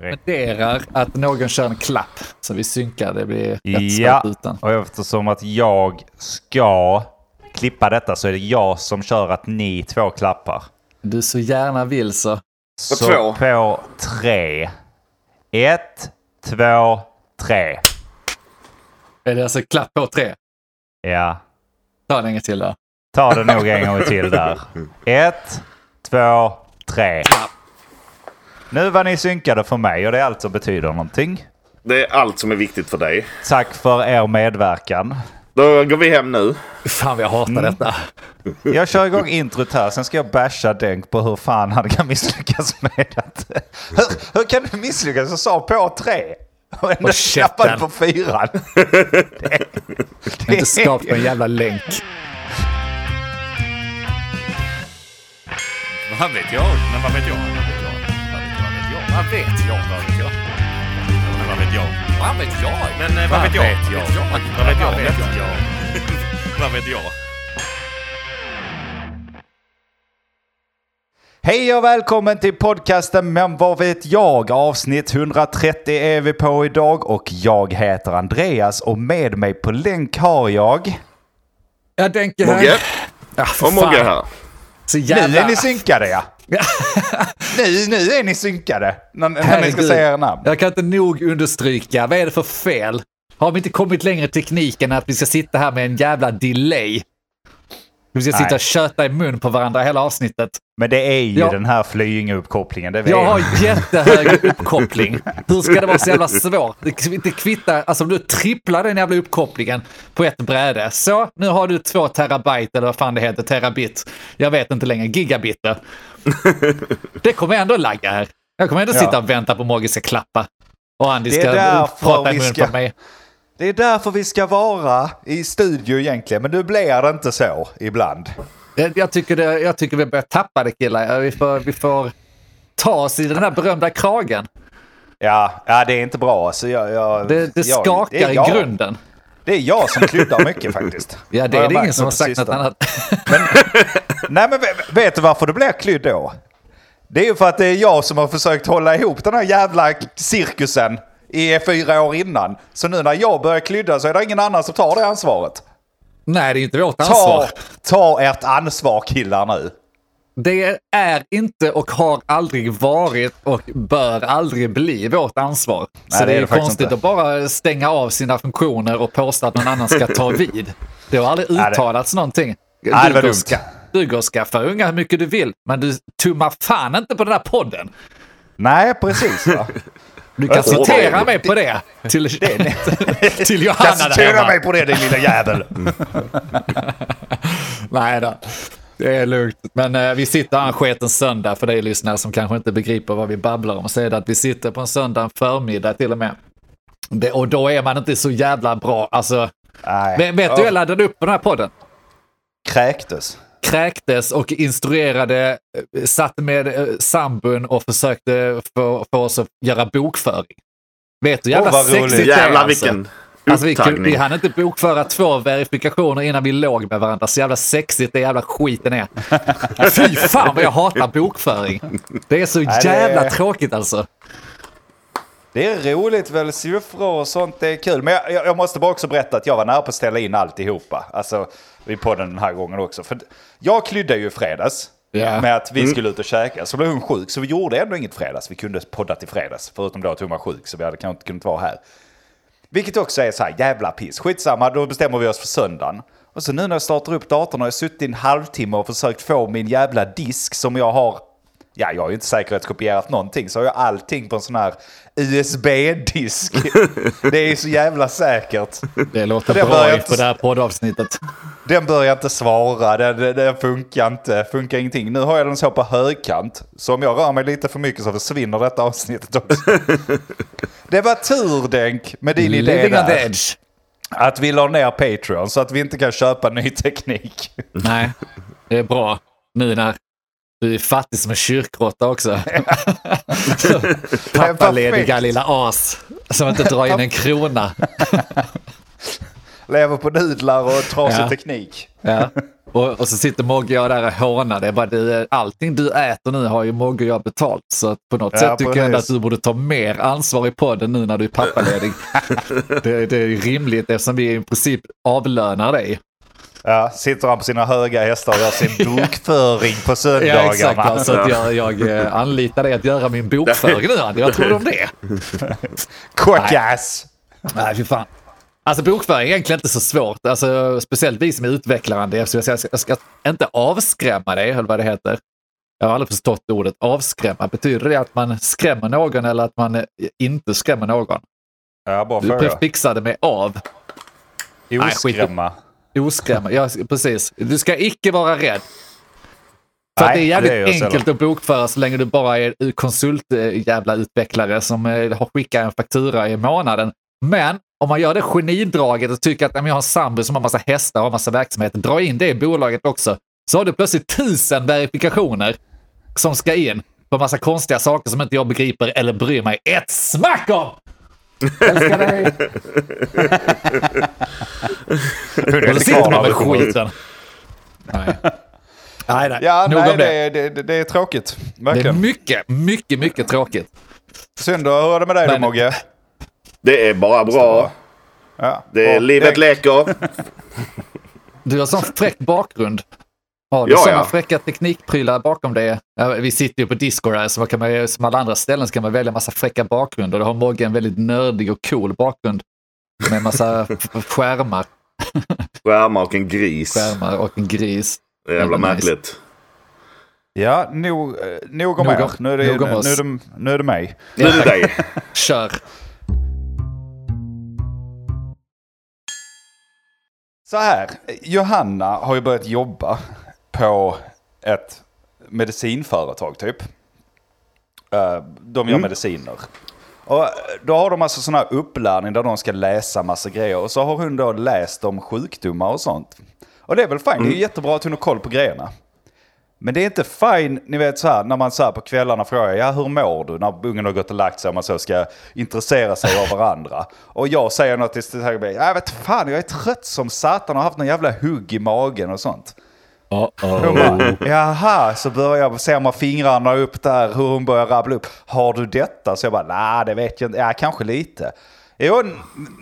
rekommenderar att någon kör en klapp så vi synkar. Det blir Ja, utan. och eftersom att jag ska klippa detta så är det jag som kör att ni två klappar. Du så gärna vill så. På Så två. på tre. Ett, två, tre. Är det alltså klapp på tre? Ja, Ta länge till då. ta det nog en gång till där. Ett, två, tre. Nu var ni synkade för mig och det är allt som betyder någonting. Det är allt som är viktigt för dig. Tack för er medverkan. Då går vi hem nu. Fan vad jag hatar Mm. detta. Jag kör igång introt här, sen ska jag basha Denk på hur fan han kan misslyckas med att... Hur, hur kan du misslyckas? Jag sa på tre. Och ändå klappade på fyran. Det, Jag är inte skapt på en jävla länk. Vad vet jag? Men vad vet jag? Vad vet jag? Vad vet jag? Vad vet jag? Vad vet jag? Men vad vet jag? Vad vet jag? Eh, vad vet jag? Vad vet jag? Hej och välkommen till podcasten Men vad vet jag? Avsnitt 130 är vi på idag och jag heter Andreas och med mig på länk har jag... Jag tänker Mogge. Ja, för Och Mogge här. Så Nu jävla... är ni synkade ja! nu, nu är ni synkade när, när ni ska säga era namn. Jag kan inte nog understryka. Vad är det för fel? Har vi inte kommit längre i tekniken att vi ska sitta här med en jävla delay? Vi ska sitta Nej. och köta i mun på varandra hela avsnittet. Men det är ju Ja. den här Flyinge-uppkopplingen, vet Jag har jättehög uppkoppling. Hur ska det vara så jävla svårt? Det kvittar, alltså om du tripplar den jävla uppkopplingen på ett bräde. Så, nu har du två terabyte eller vad fan det heter, terabit. Jag vet inte längre, gigabiter. Det kommer ändå lagga här. Jag kommer ändå Ja. sitta och vänta på Mogge ska klappa. Och Andy ska prata i mun ska- på mig. Det är därför vi ska vara i studio egentligen, men nu blir det inte så ibland. Jag, jag, tycker det, jag tycker vi börjar tappa det killar. Vi får, vi får ta oss i den här berömda kragen. Ja, ja det är inte bra. Så jag, jag, Det, det jag- skakar det i grunden. Det är jag som kluddar mycket faktiskt. Ja, det är det ingen som har sagt något annat. Nej, men ve- vet du varför det blir klydd då? Det är ju för att det är jag som har försökt hålla ihop den här jävla cirkusen i fyra år innan. Så nu när jag börjar klydda så är det ingen annan som tar det ansvaret. Nej, det är inte vårt Ta, ansvar. ta ert ansvar killar nu. Det är inte och har aldrig varit och bör aldrig bli vårt ansvar. Nej, så det det är det konstigt inte. att bara stänga av sina funktioner och påstå att någon annan ska ta vid. Det har aldrig det- uttalats någonting. Nej, det var dumt. du går och skaffar unga hur mycket du vill, men du tummar fan inte på den här podden. Nej, precis. Du kan citera mig på det. Till, till Johanna Kan där citera hemma. mig på det din lilla jävel. Nej då. Det är lugnt. Men eh, vi sitter här en söndag för dig lyssnare som kanske inte begriper vad vi babblar om. Så är det att vi sitter på en söndag en förmiddag till och med. Det, och då är man inte så jävla bra. Alltså, Nej. vet, vet du, jag laddade upp på den här podden. Kräktes. Kräktes och instruerade, eh, satt med eh, sambun och försökte få, få oss att göra bokföring. Vet du jävla roligt. sexigt det är alltså? vilken Alltså vi, vi hann inte bokföra två verifikationer innan vi låg med varandra. Så jävla sexigt det jävla skiten är. Fy fan vad jag hatar bokföring. Det är så jävla tråkigt alltså. Det är roligt väl, siffror och sånt, det är kul. Men jag, jag jag måste bara också berätta att jag var nära på att ställa in alltihopa. Alltså, vid podden den här gången också. För jag klydde ju i fredags. Ja. Med att vi skulle ut och käka. Så blev hon sjuk, så vi gjorde ändå inget fredags. Vi kunde podda till fredags. Förutom då att hon var sjuk, så vi hade kanske inte kunnat vara här. Vilket också är så här, jävla piss. Skitsamma, då bestämmer vi oss för söndagen. Och så nu när jag startar upp datorn har jag suttit i en halvtimme och försökt få min jävla disk som jag har Ja, jag har ju inte säkerhetskopierat någonting, så har jag allting på en sån här USB-disk. det är så jävla säkert. Det låter Det bra inte- det här poddavsnittet. Den börjar inte svara, den, den, den funkar inte, funkar ingenting. Nu har jag den så på högkant, så om jag rör mig lite för mycket så försvinner detta avsnittet också. det var tur Denk med din idé Living där. edge. Att vi la ner Patreon så att vi inte kan köpa ny teknik. Nej, det är bra. Nu när du är fattig som en kyrkråtta också. Pappalediga lilla as som inte drar in en krona. Lever på nudlar och trasig Ja. teknik. Ja. Och, och så sitter Mogge och jag där och hånar det. Bara, du, allting du äter nu har ju Mogge och jag betalt. Så på något Ja, sätt tycker jag att du borde ta mer ansvar i podden nu när du är pappaledig. det, det är ju rimligt eftersom vi i princip avlönar dig. Ja, sitter han på sina höga hästar och gör sin bokföring på Ja, söndagarna. exakt. Alltså att jag, jag eh, anlitar dig att göra min bokföring nu. Andy. Vad tror du om det? Kockass! Nej, fy fan. Alltså bokföring är egentligen inte så svårt. Alltså, speciellt vi som är utvecklare. Andy. Så jag, ska, jag ska inte avskrämma dig, eller vad det heter. Jag har aldrig förstått ordet avskrämma. Betyder det att man skrämmer någon eller att man inte skrämmer någon? Ja, bra Du prefixade med av. Oskrämma. Oskrämma. Ja, precis. Du ska icke vara rädd. För Nej, det är jävligt det är enkelt att bokföra så länge du bara är konsult eh, jävla utvecklare som eh, har skickat en faktura i månaden. Men om man gör det genidraget och tycker att "Nej, men jag har en sambo som har massa hästar och massa verksamhet, dra in det i bolaget också. Så har du plötsligt tusen verifikationer som ska in på massa konstiga saker som inte jag begriper eller bryr mig ett smack om! Älskar dig! Hur Och så sitter man med skiten. Nej. Nej, nej. Ja, Nog nej, det. det, det, det är tråkigt. Det är Verkligen. mycket, mycket, mycket tråkigt. Synd, då. hur är det med dig då Men- Mogge? Det är bara bra. Ja. Det är, Och- livet leker. Du har sån fräck bakgrund. Har du Ja, såna ja. fräcka teknikprylar bakom det? Ja, vi sitter ju på Discord här, så man kan man, som alla andra ställen så kan man välja massa fräcka bakgrunder. Då har Mogge en väldigt nördig och cool bakgrund. Med massa f- skärmar, Skärmar och en gris. skärmar och en gris. Det är jävla Nice. märkligt. Ja, nog, eh, nog om Nog er. Nu är det, nog om nu, oss. nu, är det, nu är det mig. Nu är det dig. Kör! Så här, Johanna har ju börjat jobba på ett medicinföretag typ. Eh, De gör mediciner. Och då har de alltså sån här upplärning där de ska läsa massa grejer. Och så har hon då läst om sjukdomar och sånt. Och det är väl fine, det är ju jättebra att hon har koll på grejerna. Men det är inte fine, ni vet så här, när man så här på kvällarna frågar, ja hur mår du? När ungen har gått och lagt sig och man så ska intressera sig av varandra. Och jag säger något till Stig Högberg, jag vet fan, jag är trött som satan och har haft någon jävla hugg i magen och sånt. Hon bara, Jaha, så börjar jag, ser man fingrarna upp där, hur hon börjar rabbla upp. Har du detta? Så jag bara, nej det vet jag inte, ja kanske lite. Jo,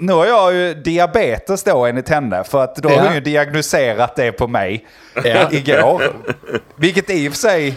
nu har jag ju diabetes då enligt henne, för att då har Ja. hon ju diagnoserat det på mig Ja. igår. Vilket i och för sig,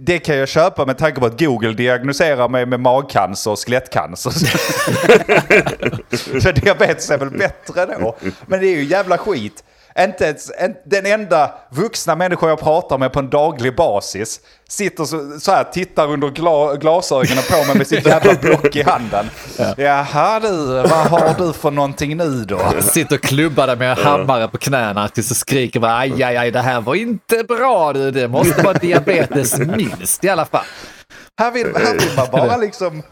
det kan jag köpa med tanke på att Google diagnoserar mig med magcancer och skelettcancer. Så diabetes är väl bättre då. Men det är ju jävla skit. Inte ens, en, den enda vuxna människa jag pratar med på en daglig basis sitter så, så här, tittar under gla, glasögonen på mig med sitt jävla block i handen. Jaha du, vad har du för någonting nu då? Sitter och klubbar där med hammare på knäna tills du skriker bara aj, aj, aj, det här var inte bra du. Det måste vara diabetes minst i alla fall. Här vill, här vill man bara liksom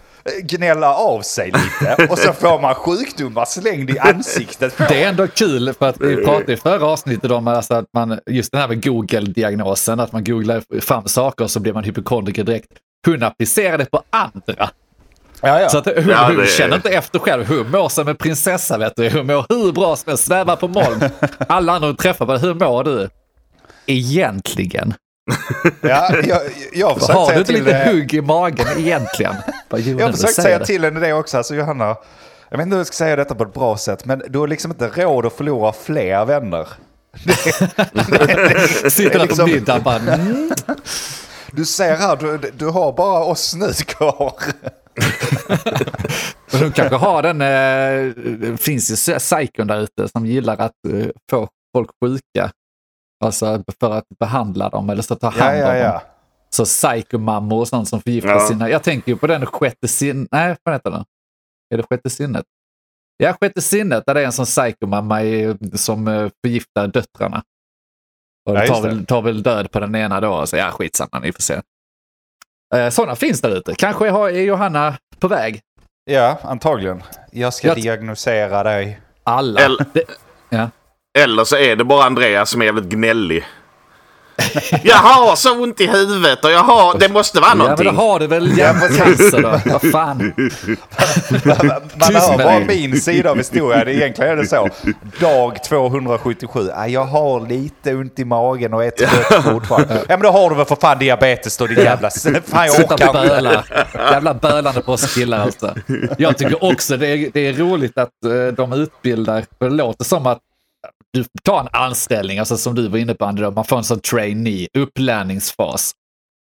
gnälla av sig lite och så får man sjukdomar slängd i ansiktet. Det är ändå kul för att vi pratade i förra avsnittet om alltså att man, just den här med Google-diagnosen, att man googlar fram saker och så blir man hypokondriker direkt. Hon applicerar det på andra. Ja, ja. Så att hon, Ja, hon känner inte efter själv. Hon mår som en prinsessa, vet du. Hon mår hur bra som helst, svävar på moln. Alla andra hon träffar bara, hur mår du? Egentligen. Ja, jag, jag har Har du inte till lite det. hugg i magen egentligen? Bara, Jag har försökt säga det. till henne det också, alltså Johanna. Jag vet inte hur jag ska säga detta på ett bra sätt, men du har liksom inte råd att förlora fler vänner. Sitter där på liksom- middag bara, mm. Du ser här, du, du har bara oss nu kvar. De kanske har den, eh, det finns ju psykon där ute som gillar att eh, få folk sjuka. Alltså för att behandla dem eller så ta Ja, hand om ja, dem. ja. Så psykomammor och sånt som förgiftar Ja. sina... Jag tänker ju på den sjätte sinnet. Nej, vad heter den? Är det sjätte sinnet? Ja, sjätte sinnet, där det är en sån psykomamma i- som eh, förgiftar döttrarna. Och Ja, tar, väl, tar väl död på den ena då. Så ja, skitsamma, ni får se. Eh, Sådana finns där ute. Kanske har, är Johanna på väg. Ja, antagligen. Jag ska Jag- diagnosera dig. Alla. Eller- Det, ja. Eller så är det bara Andreas som är jävligt gnällig. Jag har så ont i huvudet och jag har... Det måste vara Ja, men någonting. då har du väl hjärtcancer då. Vad fan. Man hör bara min sida av historien. Egentligen är det så. Dag 277. Ah, jag har lite ont i magen och är trött fortfarande. Ja men då har du väl för fan diabetes då din jävla... Fan jag orkar inte. böla. Jävla bölande på oss killar alltså. Jag tycker också det är, det är roligt att eh, de utbildar, för det låter som att du tar en anställning, alltså som du var inne på André, man får en sån trainee, upplärningsfas.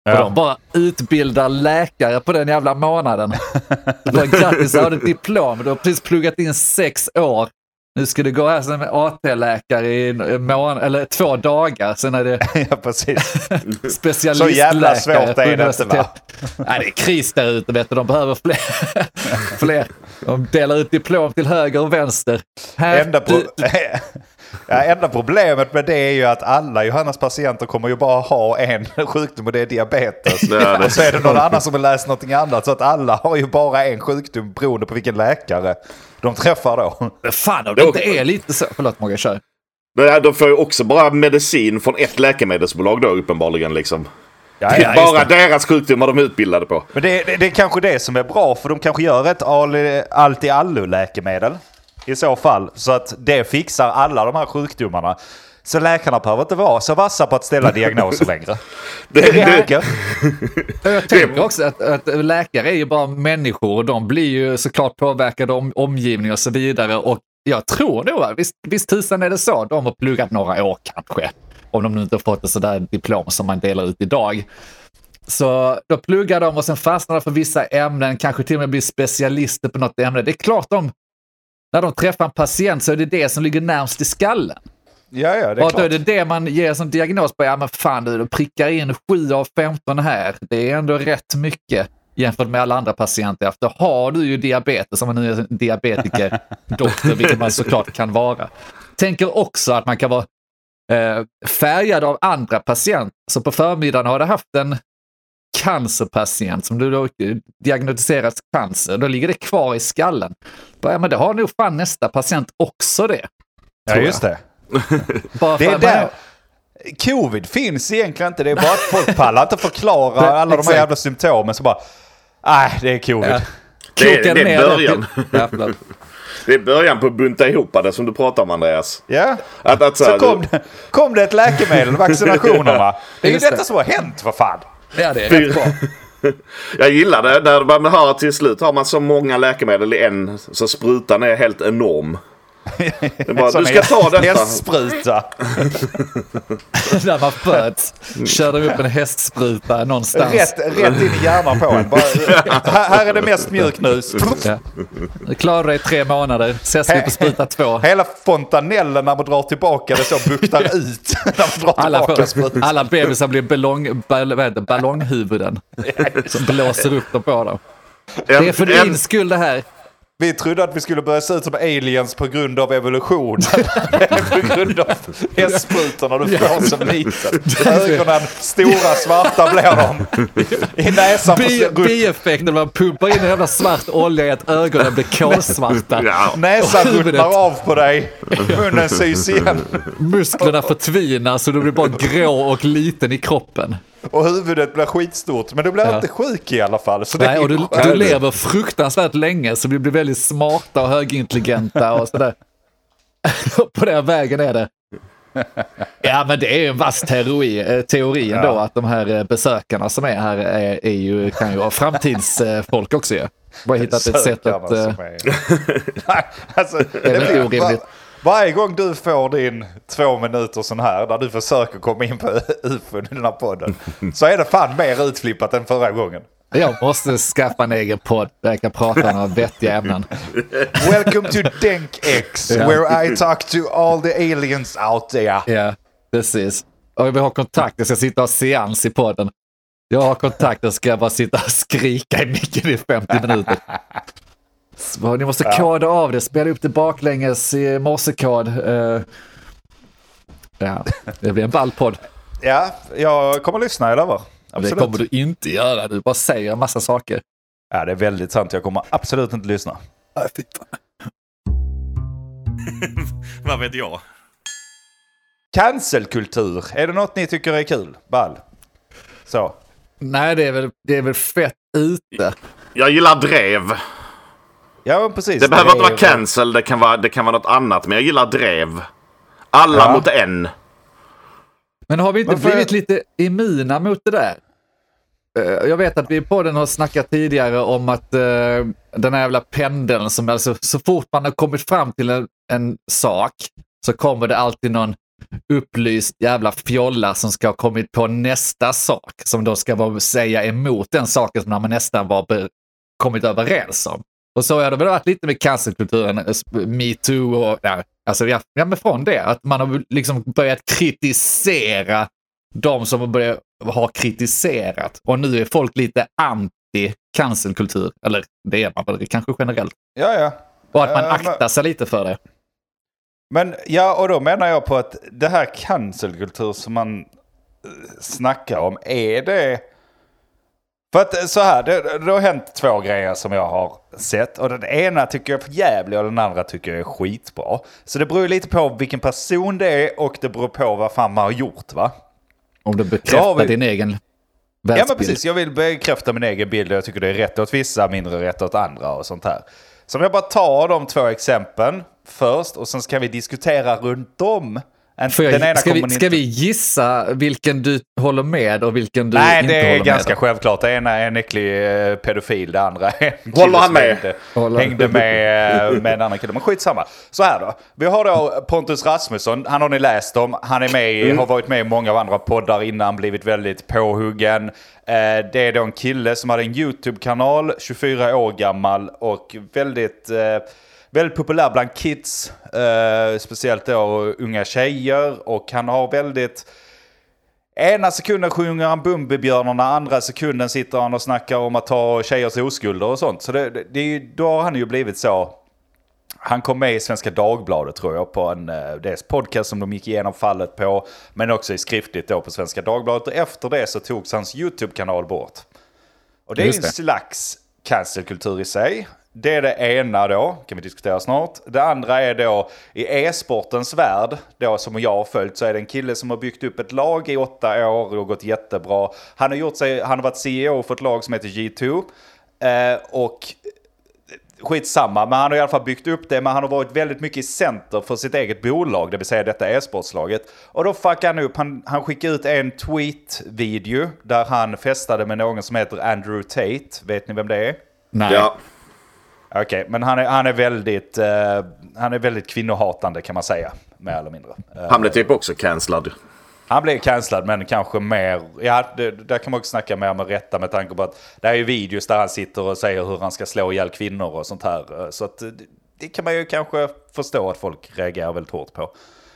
Och Ja. de bara utbildar läkare på den jävla månaden. Bara, Grattis, har du ett diplom, du har precis pluggat in sex år. Nu ska du gå här som AT-läkare i månad, eller två dagar, sen är det Ja precis. specialistläkare. Så jävla svårt är det inte, va? Nej, det är kris där ute, vet du. De behöver fler. fler. De delar ut diplom till höger och vänster. Här, Enda, pro- du, ja, enda problemet med det är ju att alla Johannas patienter kommer ju bara ha en sjukdom och det är diabetes. Ja, det- Och så är det någon annan som har läst någonting annat. Så att alla har ju bara en sjukdom beroende på vilken läkare de träffar då. fan om det inte är lite så. Förlåt Mogge, kör. Nej, De får ju också bara medicin från ett läkemedelsbolag då uppenbarligen liksom. Ja, Det är ja, bara deras sjukdomar de är utbildade på. Men det, det, det är kanske det som är bra för de kanske gör ett all- allt i så fall. Så att det fixar alla de här sjukdomarna. Så läkarna behöver inte vara så vassa på att ställa diagnoser längre. Det, Det det, räcker. Jag tänker också att, att läkare är ju bara människor och de blir ju såklart påverkade av omgivning och så vidare. Och jag tror nog, att visst, visst tusan är det så, de har pluggat några år kanske. Om de nu inte har fått ett sådär diplom som man delar ut idag. Så då pluggar de och sen fastnar de för vissa ämnen, kanske till och med blir specialister på något ämne. Det är klart de, när de träffar en patient så är det det som ligger närmst i skallen. Ja, ja, det är Och då är det det man ger som diagnos på. Ja, men fan du, du prickar in 7 av 15 här. Det är ändå rätt mycket jämfört med alla andra patienter. För då har du ju diabetes, om man nu är en diabetiker, doktor, vilket man såklart kan vara. Tänker också att man kan vara eh, färgad av andra patienter. Så på förmiddagen har du haft en cancerpatient som du då eh, diagnostiserat cancer. Då ligger det kvar i skallen. Bara, Ja, men det har nog fan nästa patient också det. Ja, just det. Bara Det är där. Covid finns egentligen inte. Det är bara att folk pallar inte förklara alla de här jävla symptomen. Så bara, nej det är covid. Ja. Det är- det är början. det är början på att bunta ihop det som du pratar om Andreas. Ja. Att, att, så Så kom, det- kom det ett läkemedel, vaccinationerna. Det är ju detta som har hänt för fan. Ja, det är rätt bra. Jag gillar det när man hör till slut har man så många läkemedel i en så sprutan är helt enorm. Bara, du ska ta detta. Hästspruta. När man föds kör de upp en hästspruta någonstans. Rätt, rätt in i hjärnan på en. Bara, här, här är det mest mjuknus. Ja. Du klarar dig i tre månader, ses vi på spruta två. Hela fontanellen när man drar tillbaka det så buktar ut. när man drar Alla, sprutan. alla bebisar blir ballong, ball, ballonghuvuden som blåser upp dem på dem. Det är för En- din skull det här. Vi trodde att vi skulle börja se ut som aliens på grund av evolution. på grund av hästsprutorna du får som liten. Ögonen stora, svarta blir de. I näsan försvinner bieffekten när man pumpar in en jävla svart olja i att ögonen blir kolsvarta. Ja. Näsan ruttnar av på dig. Munnen sys igen. Musklerna förtvinar så du blir bara grå och liten i kroppen. Och huvudet blir skitstort. Men du blir Ja. inte sjuk i alla fall. Så det Nej, är och du, du lever fruktansvärt länge så vi blir väldigt smarta och högintelligenta och sådär. På den vägen är det. Ja, men det är ju en vass teori, eh, teori ändå att de här eh, besökarna som är här är, är ju, kan ju vara framtidsfolk också ju. Bara hittat ett sätt att... eh, är- Nej, alltså, det väl blir, orimligt. Var, varje gång du får din två minuter sån här, där du försöker komma in på ufo i den här podden, så är det fan mer utflippat än förra gången. Jag måste skaffa en egen podd där jag kan prata om några vettiga ämnen. Welcome to Denk X, where I talk to all the aliens out there. Ja, precis. Och jag vill ha kontakt, jag ska sitta och ha seans i podden. Jag har kontakt, och ska jag bara sitta och skrika i micken i 50 minuter. Så ni måste koda av det, spela upp det baklänges i morsekod. Eh, ja, det blir en ball podd. Ja, jag kommer lyssna, jag lovar. Det Absolut. kommer du inte göra, du bara säger en massa saker. Ja, det är väldigt sant. Jag kommer absolut inte lyssna. Vad vet jag? Cancelkultur, är det något ni tycker är kul? Ball? Så. Nej, det är väl, det är väl fett ute. Jag gillar drev. Ja, precis. Det behöver inte vara cancel, det kan vara, det kan vara något annat. Men jag gillar drev. Alla Ja. mot en. Men har vi inte Varför- blivit lite immuna mot det där? Eh, Jag vet att vi på den har snackat tidigare om att eh, den här jävla pendeln som alltså så fort man har kommit fram till en, en sak så kommer det alltid någon upplyst jävla fjolla som ska ha kommit på nästa sak som då ska vara, säga emot den saken som man nästan var kommit överens om. Och så har det väl varit lite med cancerkulturen, eh, metoo och ja, alltså, ja, men från det, att man har liksom börjat kritisera de som har börjat ha kritiserat. Och nu är folk lite anti cancelkultur, eller det är man väl kanske generellt. Ja, ja. Och att man men- aktar sig lite för det. Men ja, och då menar jag på att det här cancelkultur som man eh, snackar om, är det... För att eh, så här, det, det har hänt två grejer som jag har sett. Och den ena tycker jag är för jävlig och den andra tycker jag är skitbra. Så det beror lite på vilken person det är och det beror på vad fan man har gjort va? Om du bekräftar vi- din egen Ja men världsbild. precis, jag vill bekräfta min egen bild och jag tycker det är rätt åt vissa, mindre rätt åt andra och sånt här. Så om jag bara tar de två exemplen först och sen ska vi diskutera runt om. En, Får den ena jag, ska, vi, ska vi gissa vilken du håller med och vilken du Nej, inte det är håller ganska med? självklart. Det ena är en äcklig eh, pedofil, det andra är en Håller han med? Hängde, Håller- hängde med, eh, med en annan kille. Men skitsamma. Så här då. Vi har då Pontus Rasmusson. Han har ni läst om. Han är med, i- har varit med i många av andra poddar innan, blivit väldigt påhuggen. Eh, Det är då en kille som hade en YouTube-kanal, 24 år gammal och väldigt... Väldigt populär bland kids, eh, speciellt då unga tjejer. Och han har väldigt... Ena sekunden sjunger han Bumbibjörnarna, andra sekunden sitter han och snackar om att ta tjejers oskulder och sånt. Så det, det, det då har han ju blivit så. Han kom med i Svenska Dagbladet tror jag på en eh, dels podcast som de gick igenom fallet på. Men också i skriftligt då på Svenska Dagbladet. Och efter det så togs hans YouTube-kanal bort. Och det är ju en slags cancelkultur i sig. Det är det ena då, kan vi diskutera snart. Det andra är då i e-sportens värld, då som jag har följt, så är det en kille som har byggt upp ett lag i åtta år och gått jättebra. Han har, gjort sig, han har varit CEO för ett lag som heter G2. Eh, och skitsamma, men han har i alla fall byggt upp det. Men han har varit väldigt mycket i center för sitt eget bolag, det vill säga detta e-sportslaget. Och då fuckade han upp, han, han skickade ut en tweet-video där han festade med någon som heter Andrew Tate. Vet ni vem det är? Nej. Ja. Okej, men han är, han är väldigt, eh, han är väldigt kvinnohatande kan man säga, mer eller mindre. Eh, Han blev typ också cancellad. han blev cancellad men kanske mer, ja det, där kan man också snacka mer med rätta med tanke på att det är ju videos där han sitter och säger hur han ska slå ihjäl kvinnor och sånt här. Eh, Så att det, det kan man ju kanske förstå att folk reagerar väldigt hårt på.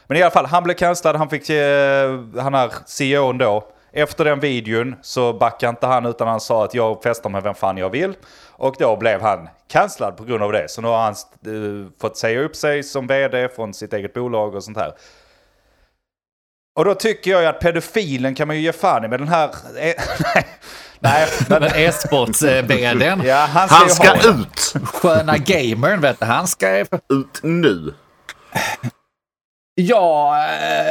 Men i alla fall, han blev cancellad, han fick, eh, han är CEOn då. Efter den videon så backade inte han utan han sa att jag festar med vem fan jag vill. Och då blev han cancellad på grund av det. Så nu har han eh, fått säga upp sig som vd från sitt eget bolag och sånt här. Och då tycker jag ju att pedofilen kan man ju ge fan i, men den här... eh, nej, men, e-sports-vdn, ja, han ska, Han ska ut! sköna gamern, vet du, han ska... Ut nu! Ja,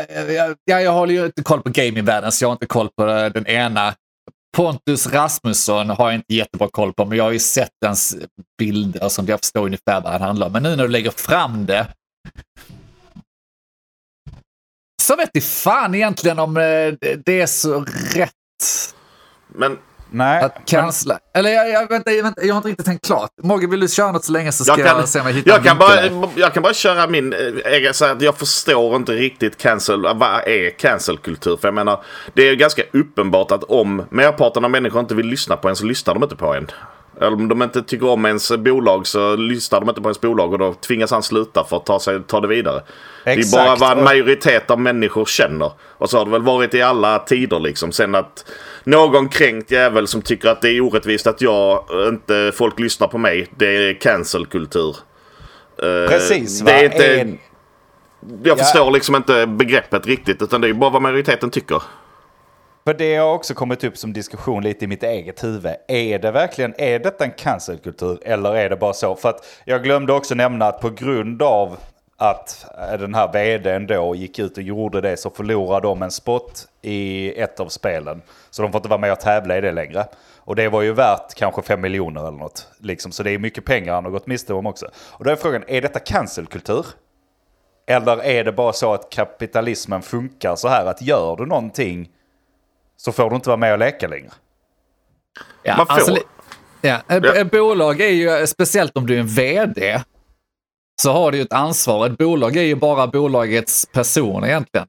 eh, jag, ja, jag håller ju inte koll på gamingvärlden, så jag har inte koll på den ena. Pontus Rasmusson har jag inte jättebra koll på, men jag har ju sett hans bilder som jag förstår ungefär vad han handlar om. Men nu när du lägger fram det så vet jag fan egentligen om det- det är så rätt Men Nej, att cancella. Eller jag, jag, vänta, jag, vänta, jag har inte riktigt tänkt klart. Mogge, vill du köra något så länge så ska jag jag, kan, se om jag hittar jag, kan bara, jag kan bara köra min eh, egen, så att jag förstår inte riktigt cancel, vad är cancelkultur? För jag menar, det är ganska uppenbart att om merparten av människor inte vill lyssna på en så lyssnar de inte på en. Eller om de inte tycker om ens bolag så lyssnar de inte på ens bolag och då tvingas han sluta för att ta, sig, ta det vidare. Det är bara Exakt. vad en majoritet av människor känner. Och så har det väl varit i alla tider liksom. Sen att någon kränkt jävel som tycker att det är orättvist att jag inte folk lyssnar på mig. Det är cancelkultur. Eh, precis. Det är va? inte, En- jag Ja. förstår liksom inte begreppet riktigt. Utan det är bara vad majoriteten tycker. För det har också kommit upp som diskussion lite i mitt eget huvud. Är det verkligen, är detta en cancelkultur eller är det bara så? För att jag glömde också nämna att på grund av att eh, den här vdn då gick ut och gjorde det så förlorade de en spot i ett av spelen. Så de får inte vara med och tävla i det längre. Och det var ju värt kanske 5 miljoner eller något. Liksom. Så det är mycket pengar han har gått miste om också. Och då är frågan, är detta cancelkultur? Eller är det bara så att kapitalismen funkar så här att gör du någonting så får du inte vara med och leka längre? Ja, Man får. alltså, ja, ett, bolag är ju, speciellt om du är en vd, så har du ju ett ansvar. Ett bolag är ju bara bolagets person egentligen.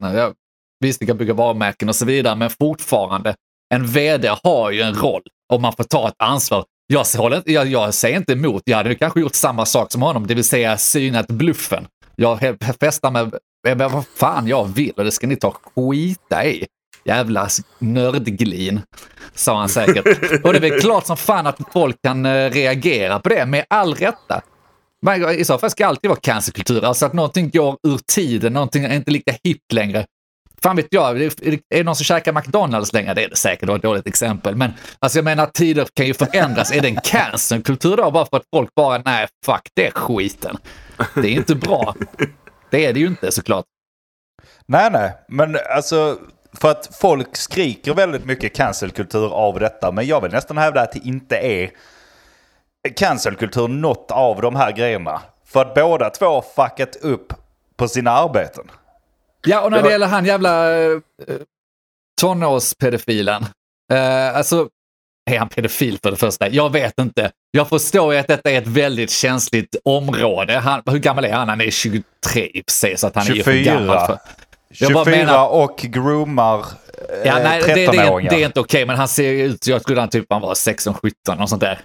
Visst, det kan bygga varumärken och så vidare, men fortfarande, en vd har ju en roll och man får ta ett ansvar. Jag, håller jag, jag säger inte emot, jag hade kanske gjort samma sak som honom, det vill säga synat bluffen. Jag festar med med vad fan jag vill och det ska ni ta skita i. Jävla nördglin, sa han säkert. Och det är väl klart som fan att folk kan eh, reagera på det, med all rätta. Men I så fall ska det alltid vara cancerkultur, alltså att någonting går ur tiden, någonting är inte lika hippt längre. Fan vet jag, är det, är det någon som käkar McDonalds längre? Det är det säkert, det var ett dåligt exempel. Men alltså jag menar, tider kan ju förändras. Är det en cancerkultur då, bara för att folk bara, nej, fuck det skiten. Det är inte bra. Det är det ju inte såklart. Nej, nej, men alltså för att folk skriker väldigt mycket cancelkultur av detta. Men jag vill nästan hävda att det inte är cancelkultur något av de här grejerna. För att båda två har fuckat upp på sina arbeten. Ja, och när det gäller han jävla uh, tonårspedofilen. Uh, alltså, är han pedofil för det första? Jag vet inte. Jag förstår ju att detta är ett väldigt känsligt område. Han, hur gammal är han? Han är 23 i och för sig, så att han är ju för 24. gammal. För, 24 bara menar- och groomar eh, ja, nej, det, det, är- 13-åringar. det är inte okej, men han ser ut, jag trodde han typ han var 16-17 och sånt där.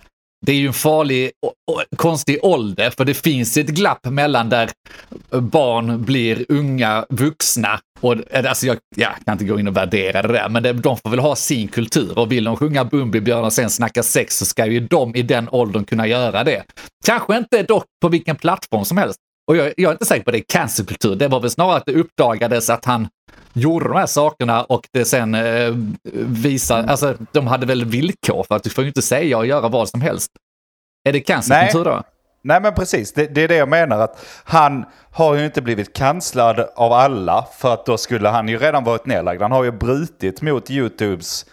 Det är ju en farlig, och, och, konstig ålder, för det finns ett glapp mellan där barn blir unga vuxna. Och, alltså jag, jag kan inte gå in och värdera det där, men det, de får väl ha sin kultur. Och vill de sjunga Bumbibjörn och sen snacka sex så ska ju de i den åldern kunna göra det. Kanske inte dock på vilken plattform som helst. Och jag, jag är inte säker på det är cancerkultur. Det var väl snarare att det uppdagades att han gjorde de här sakerna och det sen eh, visar, alltså de hade väl villkor för att du får ju inte säga och göra vad som helst. Är det cancerkultur då? Nej men precis, det, det är det jag menar. att Han har ju inte blivit kanslad av alla för att då skulle han ju redan varit nedlagd. Han har ju brutit mot YouTubes...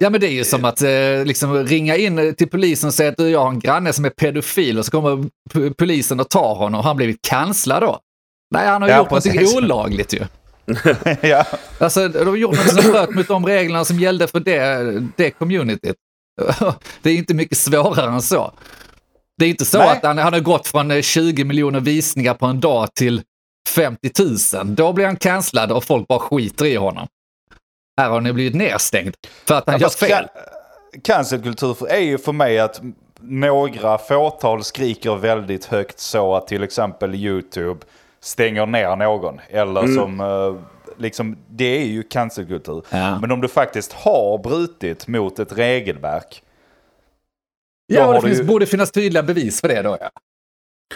Ja men det är ju som att eh, liksom ringa in till polisen och säga att du, jag har en granne som är pedofil och så kommer polisen och tar honom och han blivit kanslad då. Nej, han har Ja, gjort precis. någonting olagligt ju. ja. Alltså, de har gjort något som bröt mot de reglerna som gällde för det, det communityt. Det är inte mycket svårare än så. Det är inte så Nej. att han, han har gått från eh, 20 miljoner visningar på en dag till 50 000. Då blir han cancellad och folk bara skiter i honom. Här har ni blivit nedstängd för att han Ja, gör fel. can- Cancelkultur är ju för mig att några fåtal skriker väldigt högt så att till exempel YouTube stänger ner någon. Eller Mm. som, eh, liksom, det är ju cancelkultur. Ja. Men om du faktiskt har brutit mot ett regelverk. Ja, och det finns, ju- borde finnas tydliga bevis för det då. Ja.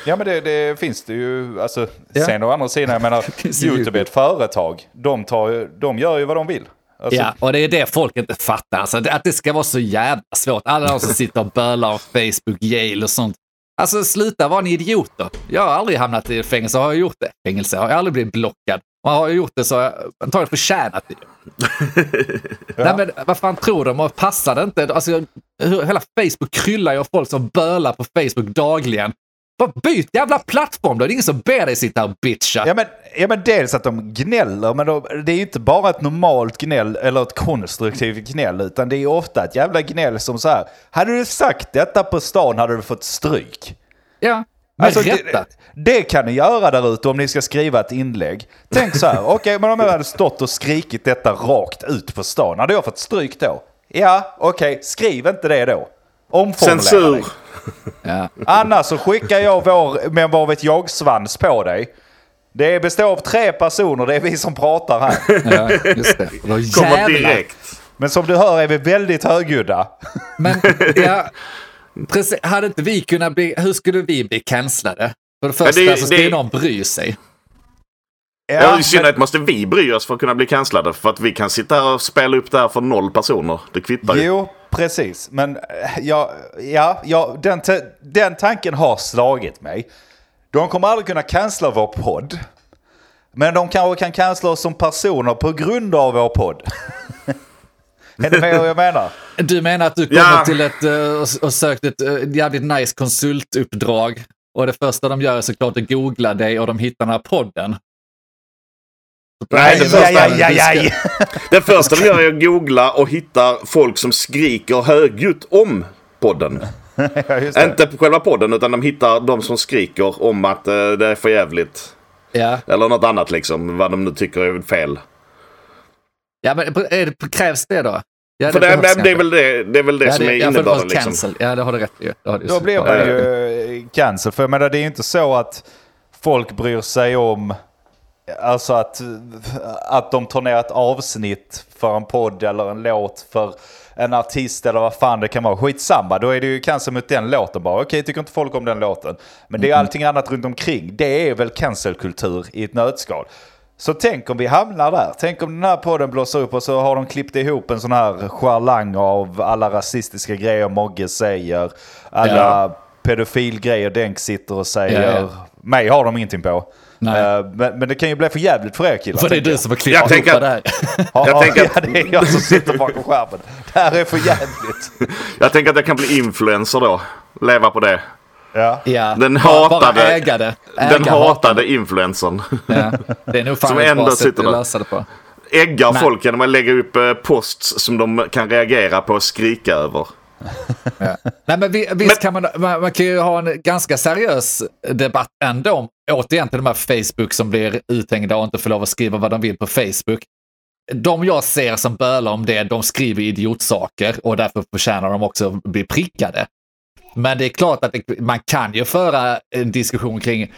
Ja men det, det finns det ju. Alltså, Ja. Sen å andra sidan, jag menar, YouTube är ett företag. De, tar, de gör ju vad de vill. Alltså, Ja, och det är det folk inte fattar. Alltså, att det ska vara så jävla svårt. Alla de som sitter och bölar om Facebook, Yale och sånt. Alltså sluta vara en idiot då. Jag har aldrig hamnat i fängelse. Har jag gjort det? Fängelse. Har jag aldrig blivit blockad. Och har jag gjort det så har jag antagligen förtjänat det. Nej, men vad fan tror de? Passar det inte? Alltså, hela Facebook kryllar ju av folk som bölar på Facebook dagligen. Bara byt jävla plattform då. Det är ingen som ber dig sitta och bitcha. Ja men, ja men dels att de gnäller, men de, det är inte bara ett normalt gnäll eller ett konstruktivt gnäll, utan det är ofta ett jävla gnäll som så här. Hade du sagt detta på stan hade du fått stryk. Ja, med Alltså, det, det kan ni göra där ute om ni ska skriva ett inlägg. Tänk så här, okej men om jag hade stått och skrikit detta rakt ut på stan, hade jag fått stryk då? Ja, okej, skriv inte det då. Omformulera Censur. dig. Ja. Annars så skickar jag vår, men vad vet jag, svans på dig. Det består av tre personer, det är vi som pratar här. Ja, just det. Då Kommer jävlar. direkt. Men som du hör är vi väldigt högljudda. Men ja, precis, hade inte vi kunnat bli, hur skulle vi bli cancellade? För det första det- så ska det- någon bry sig. Ja, I men- synnerhet måste vi bry oss för att kunna bli cancellade. För att vi kan sitta här och spela upp det här för noll personer. Det kvittar ju. Jo, precis. Men eh, ja, ja, ja den, den tanken har slagit mig. De kommer aldrig kunna cancella vår podd. Men de kanske kan cancella oss som personer på grund av vår podd. är det med vad jag menar? Du menar att du kommer Ja. till ett eh, och, och sökt ett eh, jävligt nice konsultuppdrag och det första de gör är såklart att googla dig och de hittar den här podden. Nej, det första- aj, aj, aj. Det första de gör är att googla och hittar folk som skriker högljutt om podden. Ja, just det. Inte på själva podden utan de hittar de som skriker om att eh, det är för jävligt. Ja. Eller något annat liksom. Vad de nu tycker är fel. ja, men är det, krävs det då? Ja, För det, behövs det, det, är väl det, det är väl det ja, som är det innebörden liksom. Ja, det har du rätt i. Det Då blir man Ja. ju eh, cancel. För jag menar, det är ju inte så att folk bryr sig om alltså att, att de tar ner ett avsnitt för en podd eller en låt för en artist eller vad fan det kan vara. Skitsamma, då är det ju cancel mot den låten bara. Okej, tycker inte folk om den låten. Men det är allting annat runt omkring. Det är väl cancelkultur i ett nötskal. Så tänk om vi hamnar där. Tänk om den här podden blåser upp och så har de klippt ihop en sån här charlang av alla rasistiska grejer Mogge säger. Alla Ja. pedofilgrejer Denk sitter och säger. Ja, ja. Mig har de inte på. Nej. Eh, men, men det kan ju bli för jävligt för er killar. För det är du som har Jag klippt tänker ihop att- det här. Ja, Jag tänker ja, det är jag som sitter bakom skärmen. Det här är för jävligt. Jag tänker att jag kan bli influencer då. Leva på det. Ja. Ja, Den bara, bara hatade- äga det. Den Äga hatade influencern. Ja, det är nog fan Som ett ändå bra sätt sitter att lösa det på. Äggar Nej. folk genom att lägga upp eh, posts som de kan reagera på och skrika över. Nej, men vi, visst kan man, man, man kan ju ha en ganska seriös debatt ändå om, återigen till de här Facebook som blir uthängda och inte får lov att skriva vad de vill på Facebook. De jag ser som bölar om det, de skriver idiotsaker och därför förtjänar de också att bli prickade. Men det är klart att det, man kan ju föra en diskussion kring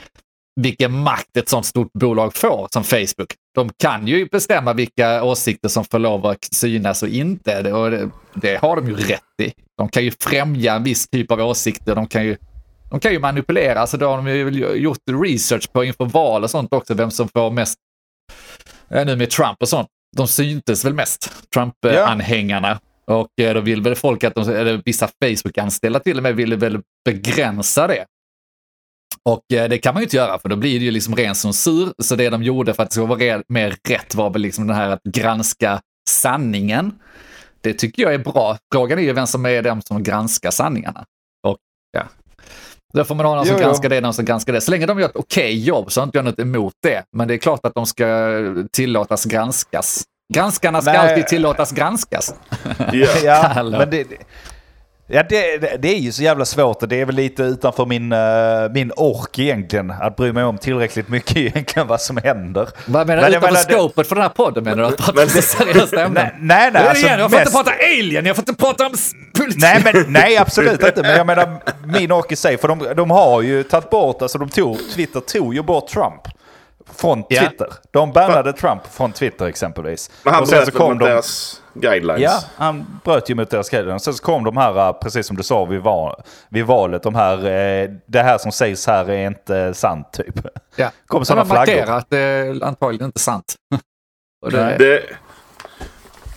vilken makt ett sånt stort bolag får som Facebook. De kan ju bestämma vilka åsikter som får lov att synas och inte. Det, och det, det har de ju rätt i. De kan ju främja en viss typ av åsikter. De kan ju, de kan ju manipulera. Alltså då har de ju gjort research på inför val och sånt också, vem som får mest, nu med Trump och sånt. De syntes väl mest, Trump-anhängarna. Och eh, då vill väl folk att de, eller vissa Facebook-anställda till och med, ville väl begränsa det. Och eh, det kan man ju inte göra för då blir det ju liksom ren censur. Så det de gjorde för att det ska vara mer rätt var väl liksom det här att granska sanningen. Det tycker jag är bra. Frågan är ju vem som är den som granskar sanningarna. Och ja, då får man ha någon som Jo, jo. granskar det, någon som granskar det. Så länge de gör ett okej jobb så har inte jag något emot det. Men det är klart att de ska tillåtas granskas. Granskarna ska Nej. alltid tillåtas granskas. Ja. Ja, men det- ja, det, det, det är ju så jävla svårt och det är väl lite utanför min, eh, min ork egentligen. Att bry mig om tillräckligt mycket egentligen vad som händer. Vad menar Men du? Utanför menar, det- för den här podden menar du? Att prata så seriösa ämnen? Nej, nej, nej, alltså igen, jag får mest- inte prata alien, jag får inte prata om politik. Nej, men, nej, absolut inte. Men jag menar min ork i sig. För de, de har ju tagit bort, alltså de tog, Twitter tog ju bort Trump. Från Ja. Twitter. De bannade Trump från Twitter exempelvis. Men han Och bröt så kom mot de- deras guidelines. Ja, han bröt ju mot deras grejer. Sen så kom de här, eh, precis som du sa vid, val, vid valet, de här, eh, det här som sägs här är inte sant typ. Ja. Kom Så sådana de flaggor. att det är antagligen inte sant. Och det, Nej. Det...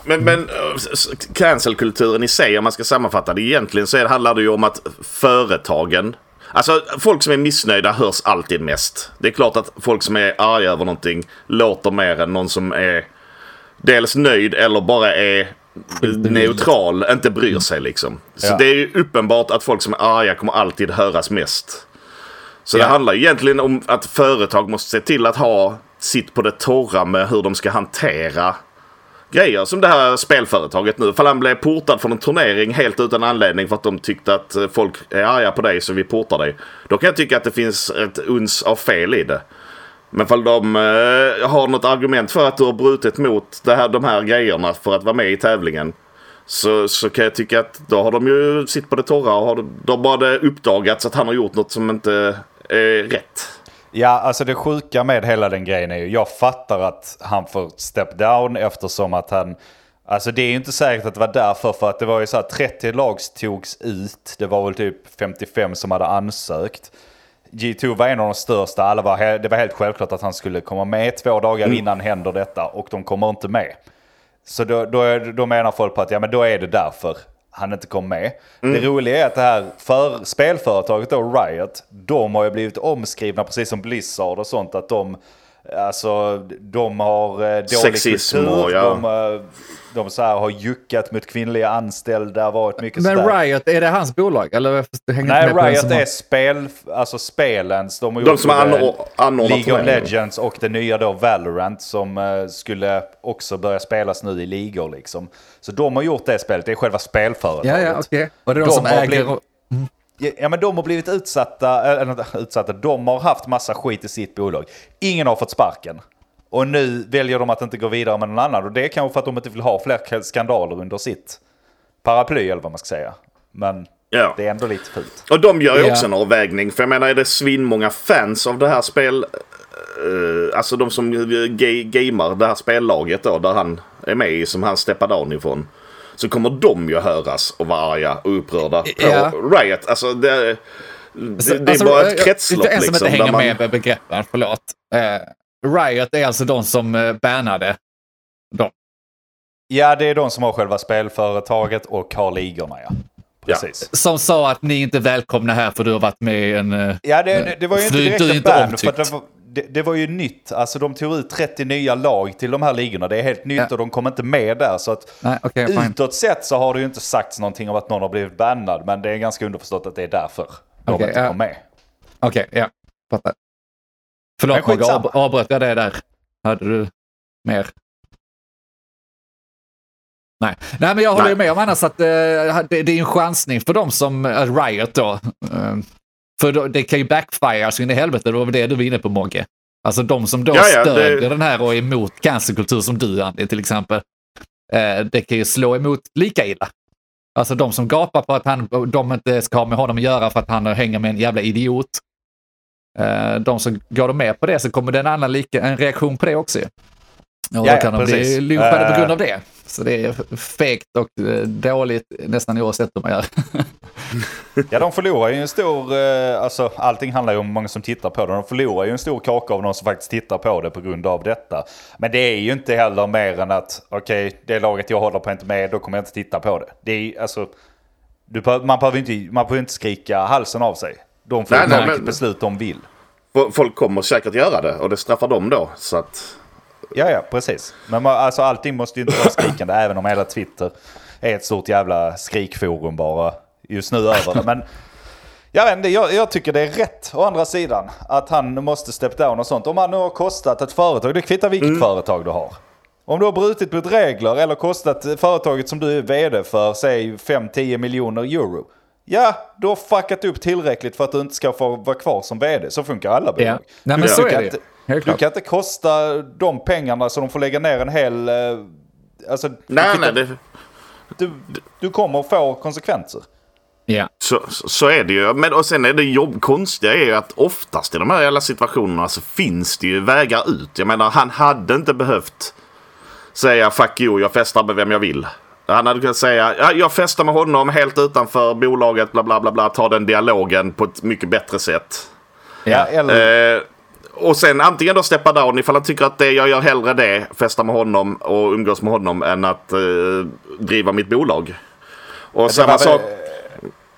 Men, men s- cancelkulturen i sig, om man ska sammanfatta det egentligen, så handlar det ju om att företagen... Alltså folk som är missnöjda hörs alltid mest. Det är klart att folk som är arga över någonting låter mer än någon som är dels nöjd eller bara är neutral, inte bryr sig liksom. Så Ja. det är ju uppenbart att folk som är arga kommer alltid höras mest. Så Ja. det handlar egentligen om att företag måste se till att ha sitt på det torra med hur de ska hantera grejer. Som det här spelföretaget nu. Ifall han blev portad från en turnering helt utan anledning för att de tyckte att eh, folk är arga på dig så vi portar dig. Då kan jag tycka att det finns ett uns av fel i det. Men ifall de eh, har något argument för att du har brutit mot det här, de här grejerna för att vara med i tävlingen. Så, så kan jag tycka att då har de ju sitt på det torra och har, då bara det uppdagats att han har gjort något som inte är rätt. Ja, alltså det sjuka med hela den grejen är ju, jag fattar att han får step down eftersom att han, alltså det är ju inte säkert att det var därför, för att det var ju så här 30 lag togs ut, det var väl typ 55 som hade ansökt. G2 var en av de största, alla var, det var helt självklart att han skulle komma med två dagar innan händer detta och de kommer inte med. Så då, då, är, då menar folk på att ja, men då är det därför han inte kom med. Det roliga är att det här för, spelföretaget då, Riot, de har ju blivit omskrivna precis som Blizzard och sånt. Att de, alltså, de har eh, dålig Sexism kultur. och ja. De, eh, de så här, har juckat mot kvinnliga anställda, varit mycket Men sådär. Riot, är det hans bolag? Eller Nej, Riot är spel, alltså spelens. De, har De gjort som anordnat League of. Legends och det nya då Valorant som eh, skulle också börja spelas nu i ligor liksom. Så de har gjort det spelet, det är själva spelföretaget. Ja, ja, okej. Och det är de, De som äger... blivit- och- Ja, Ja men de har blivit utsatta, eller inte utsatta, de har haft massa skit i sitt bolag. Ingen har fått sparken. Och nu väljer de att inte gå vidare med någon annan. Och det är kanske för att de inte vill ha fler skandaler under sitt paraply eller vad man ska säga. Men Ja. det är ändå lite fult. Och de gör ju Ja. också en avvägning. För jag menar, är det svinmånga fans av det här spel... eh, alltså de som ga- gamar det här spellaget då, där han är med i, som han steppar down ifrån. Så kommer de ju höras och vara arga och upprörda på Ja. Riot. Alltså det, det, det är Alltså, bara ett kretslopp För en som liksom. inte hänger man- med med begreppen, förlåt. Eh, Riot är alltså de som eh, bannade dem. Ja, det är de som har själva spelföretaget och har ligorna, ja. Precis. Som sa att ni inte är välkomna här för du har varit med i en... eh, Ja, det, det, det var ju inte direkt är en inte ban, för det var, det, det var ju nytt. Alltså de tog ut 30 nya lag till de här ligorna. Det är helt nytt Ja. och de kom inte med där. Så att Nej, fine. utåt sett så har det ju inte sagts någonting om att någon har blivit bannad. Men det är ganska underförstått att det är därför de inte ja. kom med. Okej, ja. Fattar. Förlåt Mogge, av- avbröt jag det där? Hade du mer? Nej, Nej men jag håller ju Nej. med om annars att eh, det, det är en chansning för dem som uh, Riot då. Eh, för då, det kan ju backfire så in i helvete, det var väl det du var inne på Mogge. Alltså de som då Ja, ja, det- stödjer den här och är emot cancerkultur som du Andy till exempel. Eh, det kan ju slå emot lika illa. Alltså de som gapar på att han, de inte ska ha med honom att göra för att han hänger med en jävla idiot. Eh, de som går med på det så kommer det en annan lika, en reaktion på det också. Och Ja, då kan ja, de bli precis. lynchade på grund av det. Så det är fegt och eh, dåligt nästan oavsett hur man gör. Ja, de förlorar ju en stor... Eh, alltså allting handlar ju om hur många som tittar på det. De förlorar ju en stor kaka av de som faktiskt tittar på det på grund av detta. Men det är ju inte heller mer än att okej, det laget jag håller på inte med, då kommer jag inte titta på det. Det är ju, alltså... Du, man, behöver inte, man behöver inte skrika halsen av sig. De får Nej, ta nej, vilket beslut de vill. Folk kommer säkert göra det och det straffar dem då. Så att... Ja, ja, precis. Men man, alltså, allting måste ju inte vara skrikande, även om hela Twitter är ett stort jävla skrikforum bara just nu över det. Men jag, vet inte, jag, jag tycker det är rätt, å andra sidan, att han måste step down och sånt. Om han nu har kostat ett företag, det kvittar vilket företag du har. Om du har brutit mot regler eller kostat företaget som du är vd för, säg 5-10 miljoner euro. Ja, du har fuckat upp tillräckligt för att du inte ska få vara kvar som vd. Så funkar alla bolag. Ja. Nej, men Du så är det ju. Helt Du klart. kan inte kosta de pengarna så de får lägga ner en hel... eh, Alltså, Nej, du, nej, det, du, du kommer få konsekvenser. Ja. Så, så så är det ju. Men, och sen är det jobb, konstiga är ju att oftast i de här jävla situationerna så finns det ju vägar ut. Jag menar han hade inte behövt säga fuck you, jag festar med vem jag vill. Han hade kunnat säga ja, jag festar med honom helt utanför bolaget, bla bla bla, bla ta den dialogen på ett mycket bättre sätt. Ja. eller, Eh, och sen antingen då steppa down ifall han tycker att det, jag gör hellre det, festa med honom och umgås med honom än att eh, driva mitt bolag. Och det samma sak.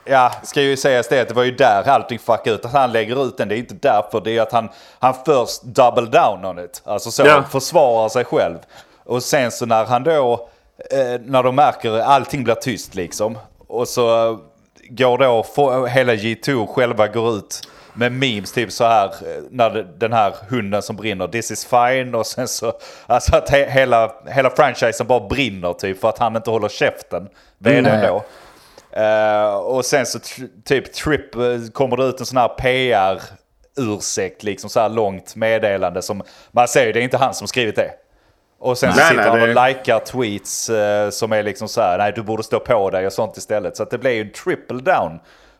Ja, ska ju sägas det att det var ju där allting fuckade ut. Att han lägger ut den, det är inte därför. Det är att han, han först double down on it. Alltså så, Ja. försvarar sig själv. Och sen så när han då, eh, när de märker att allting blir tyst liksom. Och så eh, går då, hela G2 själva går ut med memes typ så här. eh, När det- den här hunden som brinner, this is fine. Och sen så, alltså att he, hela, hela franchisen bara brinner typ för att han inte håller käften. Vdn Mm. då. Eh, och sen så typ Trip kommer det ut en sån här PR-ursäkt, liksom så här långt meddelande som man säger det är inte han som skrivit det. Och sen så Nej, sitter nej, han och det- likar tweets eh, som är liksom så här, nej du borde stå på dig och sånt istället. Så att det blir ju en triple down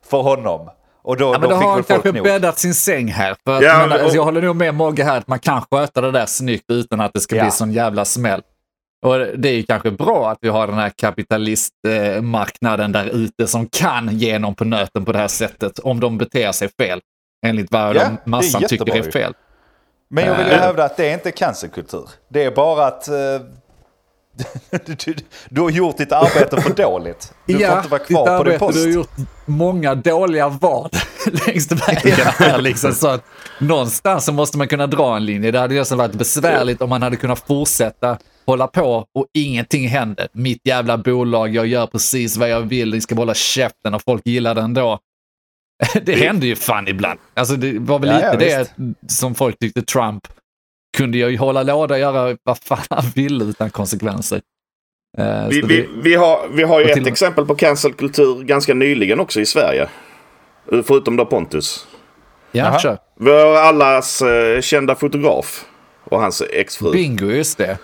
för honom. Och då, Ja, men då då har han kanske nog. bäddat sin säng här. För att, Ja, men, och- alltså, jag håller nog med Mogge här att man kan sköta det där snyggt utan att det ska Ja. bli sån jävla smäll. Och det är ju kanske bra att vi har den här kapitalistmarknaden där ute som kan ge någon på nöten på det här sättet om de beter sig fel. Enligt vad Ja, de massan tycker är fel. Men jag vill ju Eh. hävda att det är inte cancerkultur. Det är bara att eh, Du, du, har gjort ditt arbete för dåligt. Du får inte vara kvar ditt på din post. Du har gjort många dåliga val längs vägen här liksom. Så att någonstans så måste man kunna dra en linje. Det hade ju varit besvärligt om man hade kunnat fortsätta hålla på och ingenting händer. Mitt jävla bolag, jag gör precis vad jag vill, ni ska hålla käften och folk gillar det ändå. Det hände ju fan ibland. Alltså det var väl Ja, lite ja, det som folk tyckte Trump kunde ju hålla låda och göra vad fan han ville utan konsekvenser. Eh, Vi, vi, vi, har, vi har ju ett till- exempel på cancelkultur ganska nyligen också i Sverige. Förutom då Pontus. Ja, kör. Har allas eh, kända fotograf och hans exfru. Bingo, just det.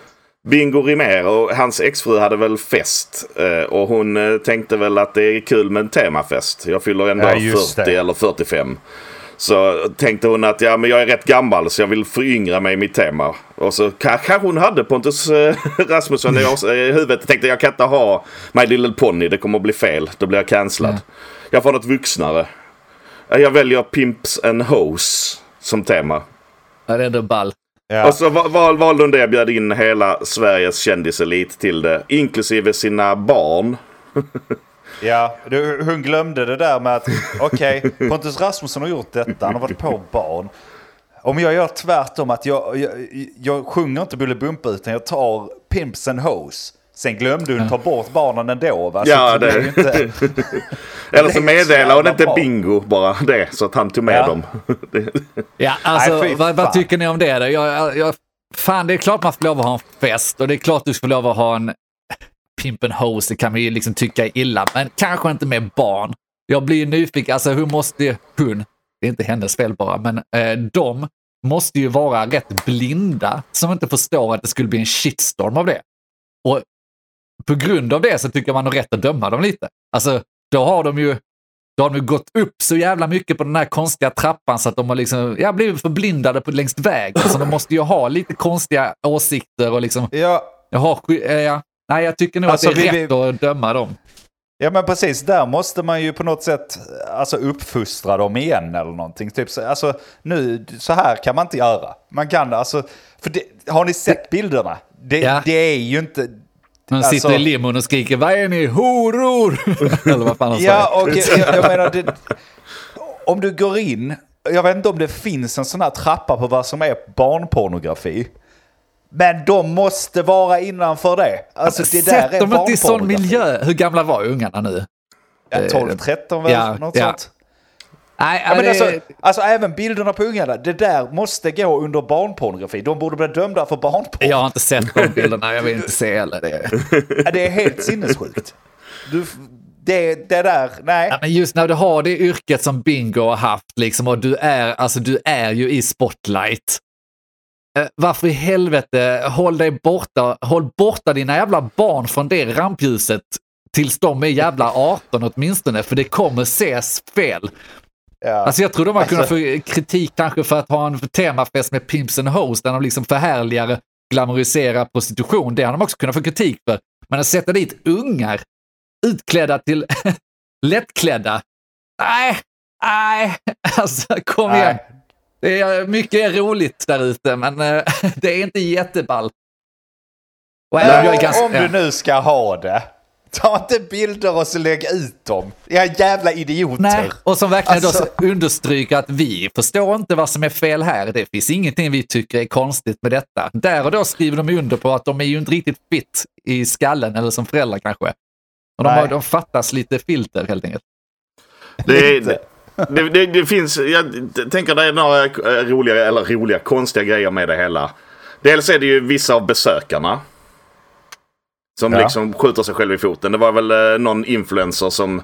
Bingo Rimér och hans exfru hade väl fest. eh, Och hon tänkte väl att det är kul med en temafest. Jag fyller ändå Ja, just 40 det. eller 45. Så tänkte hon att ja, men jag är rätt gammal så jag vill föryngra mig i mitt tema. Och så kanske hon hade Pontus eh, Rasmusson i huvudet. Tänkte jag kan inte ha My Little Pony, det kommer att bli fel. Då blir jag cancellad. Jag får något vuxnare. Eh, Jag väljer Pimps and Hoes som tema. Ja, det är ändå ball. Ja. Och så val- val, valde hon det, bjöd in hela Sveriges kändiselit till det. Inklusive sina barn. Ja, du, hon glömde det där med att okej, Pontus Rasmusson har gjort detta, han har varit på barn. Om jag gör tvärtom, att jag, jag, jag sjunger inte Bolibompa utan jag tar Pimps and Hoes. Sen glömde hon ta bort barnen ändå va? Så Ja, det det- inte... Eller så meddelade hon inte. Bingo bara det. Så att han tog med Ja. dem. Ja, alltså Nej, vad, vad tycker ni om det? Då? Jag, jag, fan, det är klart man får lov att ha en fest och det är klart du får lov att ha en pimpen hose, det kan vi ju liksom tycka är illa, men kanske inte med barn. Jag blir nyfiken, alltså hur måste hon, det är inte hennes fel bara, men eh, de måste ju vara rätt blinda som inte förstår att det skulle bli en shitstorm av det. Och på grund av det så tycker man har rätt att döma dem lite. Alltså, då har de ju då har de ju gått upp så jävla mycket på den här konstiga trappan så att de har liksom, ja, blivit förblindade på längst vägen. Så de måste ju ha lite konstiga åsikter och liksom, Ja, jag har, sk- eh, ja. Nej, jag tycker nog Alltså, att det är vi- rätt att döma dem. Ja men precis, där måste man ju på något sätt alltså, uppfostra dem igen eller någonting. Typ, så- alltså, nu, så här kan man inte göra. Man kan alltså, för det, har ni sett bilderna? Det, Ja. det är ju inte... De Alltså- sitter i limon och skriker vad är ni, horor? Eller vad fan säger. Ja, och jag, jag menar, det, om du går in, jag vet inte om det finns en sån här trappa på vad som är barnpornografi. Men de måste vara innanför det. Alltså det där Sätt är dem inte i sån barnpornografi. miljö. Hur gamla var ungarna nu? Ja, 12, 13 väl? Ja, något ja. sånt. Nej, Ja, men det- alltså, alltså även bilderna på ungarna, det där måste gå under barnpornografi. De borde bli dömda för barnporr. jag har inte sett de bilderna, jag vill inte se heller det. Ja, Det är helt sinnessjukt. Du, det, det där, nej. Ja, men just när du har det yrket som Bingo har haft liksom, och du är, alltså, du är ju i spotlight. Eh, varför i helvete, håll dig borta, håll borta dina jävla barn från det rampljuset tills de är jävla 18 åtminstone, för det kommer ses fel. Ja. Alltså jag tror de har kunnat Alltså- få kritik kanske för att ha en temafest med Pimps and Hoes där de liksom förhärligar, glamoriserar prostitution. Det har de också kunnat få kritik för. Men att sätta dit ungar utklädda till lättklädda. Nej, nej, alltså kom Nej. Det är mycket roligt där ute, men eh, det är inte jätteball. Och även jag är ganska, Om du nu ska ha det, ta inte bilder och så lägg ut dem. Ja, jävla idioter. Nej, och som verkligen Alltså- då understryker att vi förstår inte vad som är fel här. Det finns ingenting vi tycker är konstigt med detta. Där och då skriver de under på att de är ju inte riktigt fit i skallen eller som föräldrar kanske. Och de, har, de fattas lite filter helt enkelt. Det, är-. Det, det, det finns, jag tänker det är några eh, roliga, eller roliga, konstiga grejer med det hela. Dels är det ju vissa av besökarna. Som Ja. liksom skjuter sig själv i foten. Det var väl eh, någon influencer som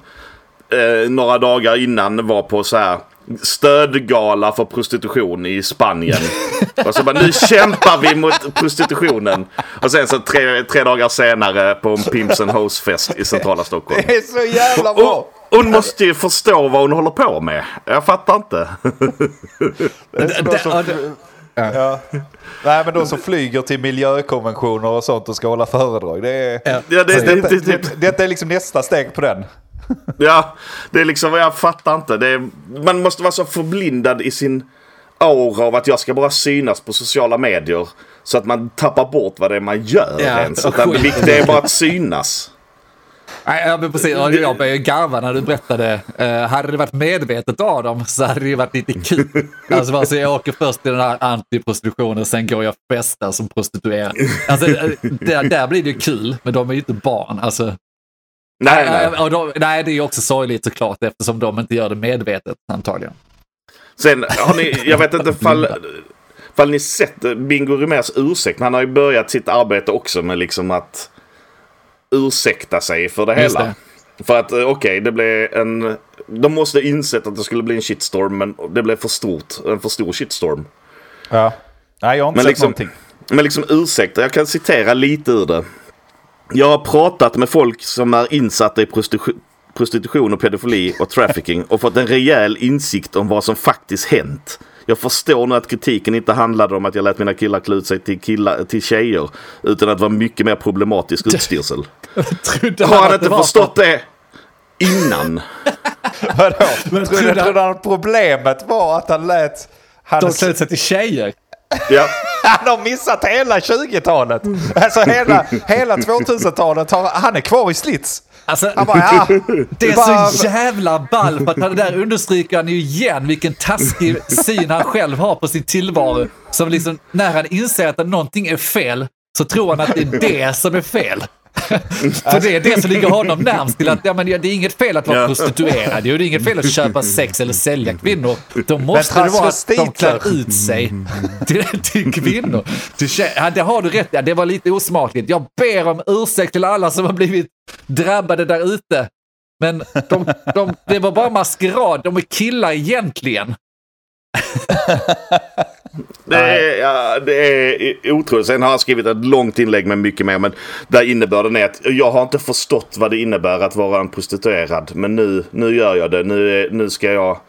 eh, några dagar innan var på så här stödgala för prostitution i Spanien. och så bara nu kämpar vi mot prostitutionen. Och sen så tre, tre dagar senare på en Pimps and Hoes-fest i centrala Stockholm. Det är så jävla bra. Och, hon måste ju förstå vad hon håller på med. Jag fattar inte. Ja. Nej, men de som flyger till miljökonventioner och sånt och ska hålla föredrag. Det är, Ja. Ja, det, det, detta, det, det, det, detta är liksom nästa steg på den. ja, det är liksom, jag fattar inte. Det är, man måste vara så förblindad i sin aura av att jag ska bara synas på sociala medier. Så att man tappar bort vad det är man gör Ja, ens. Utan det viktiga är bara att synas. Nej, ja, men precis. Jag började garva när du berättade. Uh, hade det varit medvetet av dem så hade det ju varit lite kul. Alltså, alltså jag åker först till den här antiprostitutionen, sen går jag och festar som prostituerad. Alltså, eh, där, där blir det ju kul, men de är ju inte barn. Alltså, Nej, nej. eh, och de, nej, det är ju också sorgligt såklart eftersom de inte gör det medvetet antagligen. Sen har ni, jag vet inte fall, fall ni sett Bingo Rimérs ursäkt. Han har ju börjat sitt arbete också med liksom att ursäkta sig för det Just hela. För att eh, okej, det blev en... De måste insett att det skulle bli en shitstorm men det blev för stort. En för stor shitstorm. Ja. Nej, jag har inte Men sett liksom, någonting. men liksom ursäkta, jag kan citera lite ur det. Jag har pratat med folk som är insatta i prostitu- prostitution och pedofili och trafficking och fått en rejäl insikt om vad som faktiskt hänt. Jag förstår nu att kritiken inte handlade om att jag lät mina killar klä ut sig till, killar, till tjejer utan att det var mycket mer problematisk utstyrsel. Har han inte förstått det innan? Vadå? Men Trodde trodde han- trodde han problemet var att han lät... Han, De klär ut sig till tjejer. Ja. han har missat hela 20-talet. Alltså hela, hela 2000-talet. Har, han är kvar i slits. Alltså, bara, ja. Det är bara- så jävla ball för att han där understryker han ju igen vilken taskig syn han själv har på sin tillvaro. Som liksom, när han inser att någonting är fel så tror han att det är det som är fel. För det är det som ligger honom närmst till att ja, men, det är inget fel att vara Ja. prostituerad. Det är inget fel att köpa sex eller sälja kvinnor. Då måste det vara att de klär ut sig till, till kvinnor. Till ja, det har du rätt. Ja, Det var lite osmakligt. Jag ber om ursäkt till alla som har blivit drabbade där ute. Men de, de, det var bara maskerad. De är killar egentligen. Det är, ja, det är otroligt. Sen har han skrivit ett långt inlägg med mycket mer. Men där innebörden är att jag har inte förstått vad det innebär att vara en prostituerad. Men nu, nu gör jag det. Nu, nu ska jag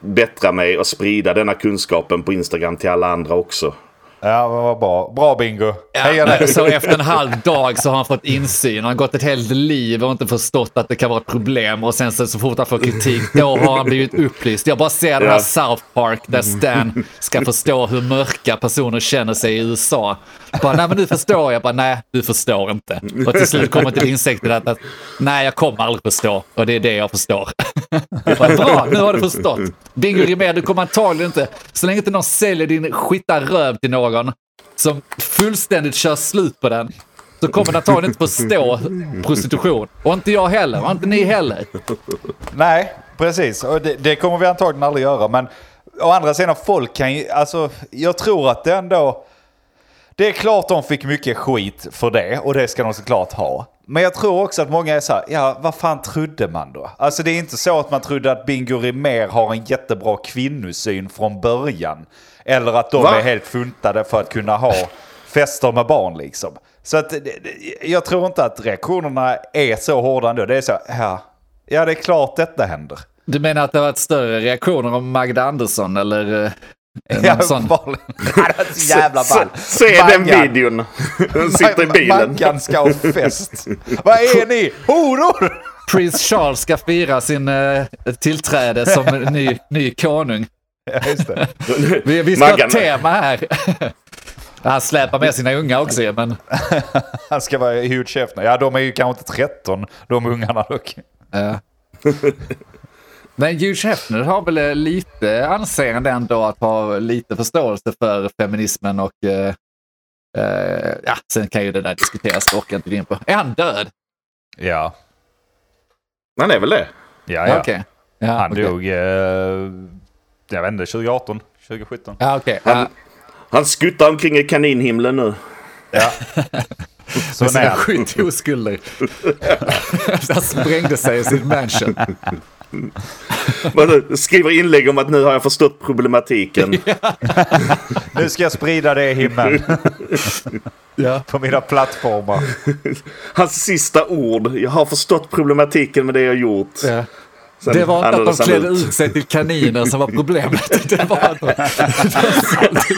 bättra mig och sprida denna kunskapen på Instagram till alla andra också. Ja, men vad bra. Bra bingo. Heja Ja, dig. så efter en halv dag så har han fått insyn. Han har gått ett helt liv och inte förstått att det kan vara ett problem. Och sen så, så fort han får kritik, då har han blivit upplyst. Jag bara ser den här. South Park där Stan ska förstå hur mörka personer känner sig i USA. Bara, nej men nu förstår jag. Bara, nej, du förstår inte. Och till slut kommer till insikten att, att nej, jag kommer aldrig förstå. Och det är det jag förstår. Bara, Bra, nu har du förstått. Bingo Rimér, du kommer antagligen inte, så länge inte någon säljer din skita röv till någon som fullständigt kör slut på den, så kommer den antagligen inte förstå prostitution. Och inte jag heller, och inte ni heller. Nej, precis. Och det, det kommer vi antagligen aldrig göra. Men å andra sidan, folk kan ju... Alltså, jag tror att det ändå... Det är klart de fick mycket skit för det och det ska de såklart ha. Men jag tror också att många är så här, ja vad fan trodde man då? Alltså det är inte så att man trodde att Bingo Rimér har en jättebra kvinnosyn från början. Eller att de Va? är helt funtade för att kunna ha fester med barn liksom. Så att jag tror inte att reaktionerna är så hårda ändå. Det är så, ja, ja det är klart detta händer. Du menar att det har varit större reaktioner om Magda Andersson eller eh, Ja, sån? uppenbarligen. Ja, det var så jävla ball. Se, se den videon. Den sitter i bilen. Maggan ska ha fest. Vad är ni? Horor! Prins Charles ska fira sin eh, tillträde som ny, ny konung. Ja, just det. Vi, vi ska ha Maggan. ett tema här. Han släpar med sina unga också men... Han ska vara chef nu. Ja, de är ju kanske inte 13, de ungarna dock. Ja. Men Hugh Hefner har väl eh, lite anseende ändå att ha lite förståelse för feminismen och eh, eh, ja, sen kan ju det där diskuteras, det orkar jag inte gå in på. Är han död? Ja, Han är väl det? ja, ja. Okej. Ja, Han okej. dog, eh, jag vet inte, 2018, 2017. Ja, okej. Han- Ja, Han skuttar omkring i kaninhimlen nu. Ja. Så med sina när. sjukt oskulder. Han sprängde sig i sin mansion. Vadå, Skriver inlägg om att nu har jag förstått problematiken. Nu ska jag sprida det i himlen Ja. på mina plattformar. Hans sista ord. Jag har förstått problematiken med det jag gjort. Ja. Sen Det var inte att de klädde ut. sig till kaniner som var problemet. Det var att de, de.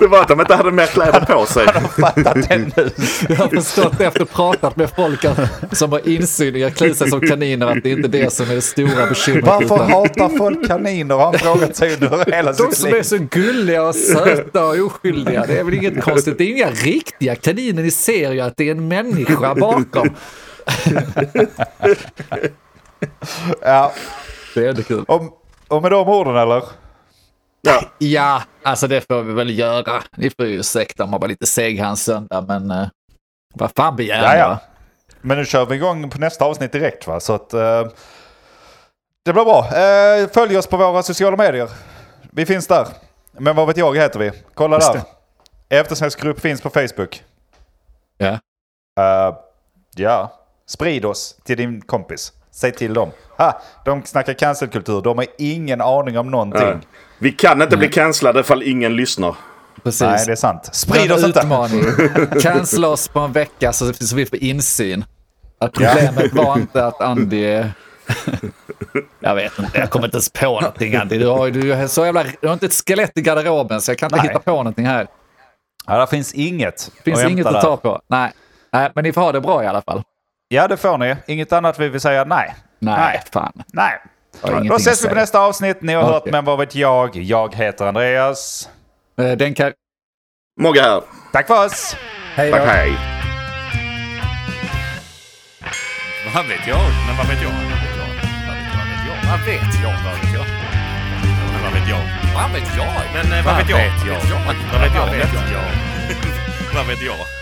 Det var att de inte hade mer kläder på sig. Jag har förstått efter pratat med folk som har insyn i att klä sig som kaniner att det inte är det som är det stora bekymret. Varför utan hatar folk kaniner? Har han frågat sig under hela De sitt som liv. är så gulliga och söta och oskyldiga. Det är väl inget konstigt. Det är inga riktiga kaniner. Ni ser ju att det är en människa bakom. Ja, Det är det kul. och, och med de orden eller? Ja. Ja, alltså det får vi väl göra. Ni får ju ursäkta om man var lite seg här en söndag, men uh, vad fan begär Ja, ni? ja. Men nu kör vi igång på nästa avsnitt direkt va? Så att eh, det blir bra. Eh, följ oss på våra sociala medier. Vi finns där. Men vad vet jag heter vi. Kolla Just där. Eftersnacksgrupp finns på Facebook. Ja. Eh, ja, sprid oss till din kompis. Säg till dem. Ha, de snackar cancelkultur. De har ingen aning om någonting. Ja. Vi kan inte bli cancellade ifall ingen lyssnar. Precis. Nej, det är sant. Sprid oss inte! utmaning. Cancella oss på en vecka så, så vi får insyn. Att problemet var inte att Andy... jag vet inte, jag kommer inte ens på någonting Andy. Du har, du, är så jävla, du har inte ett skelett i garderoben så jag kan inte Nej. hitta på någonting här. Ja, det finns inget finns att inget att där. ta på. Nej. Nej, men ni får ha det bra i alla fall. Ja, det får ni. Inget annat vi vill säga nej. Nej, Nej. fan. Nej. Då ses vi på nästa avsnitt. Ni har hört Okej. Men vad vet jag? Jag heter Andreas. Eh, Den kan... Mogge här. Tack för oss! Hej då. Tack, hej. Vad vet jag? Men vad vet jag? Vad vet jag? Vad vet jag? Men vad vet jag? Vad vet jag? Men eh, vad vet jag? Vad vet jag? Vad vet jag? Vad vet jag? Vad vet jag?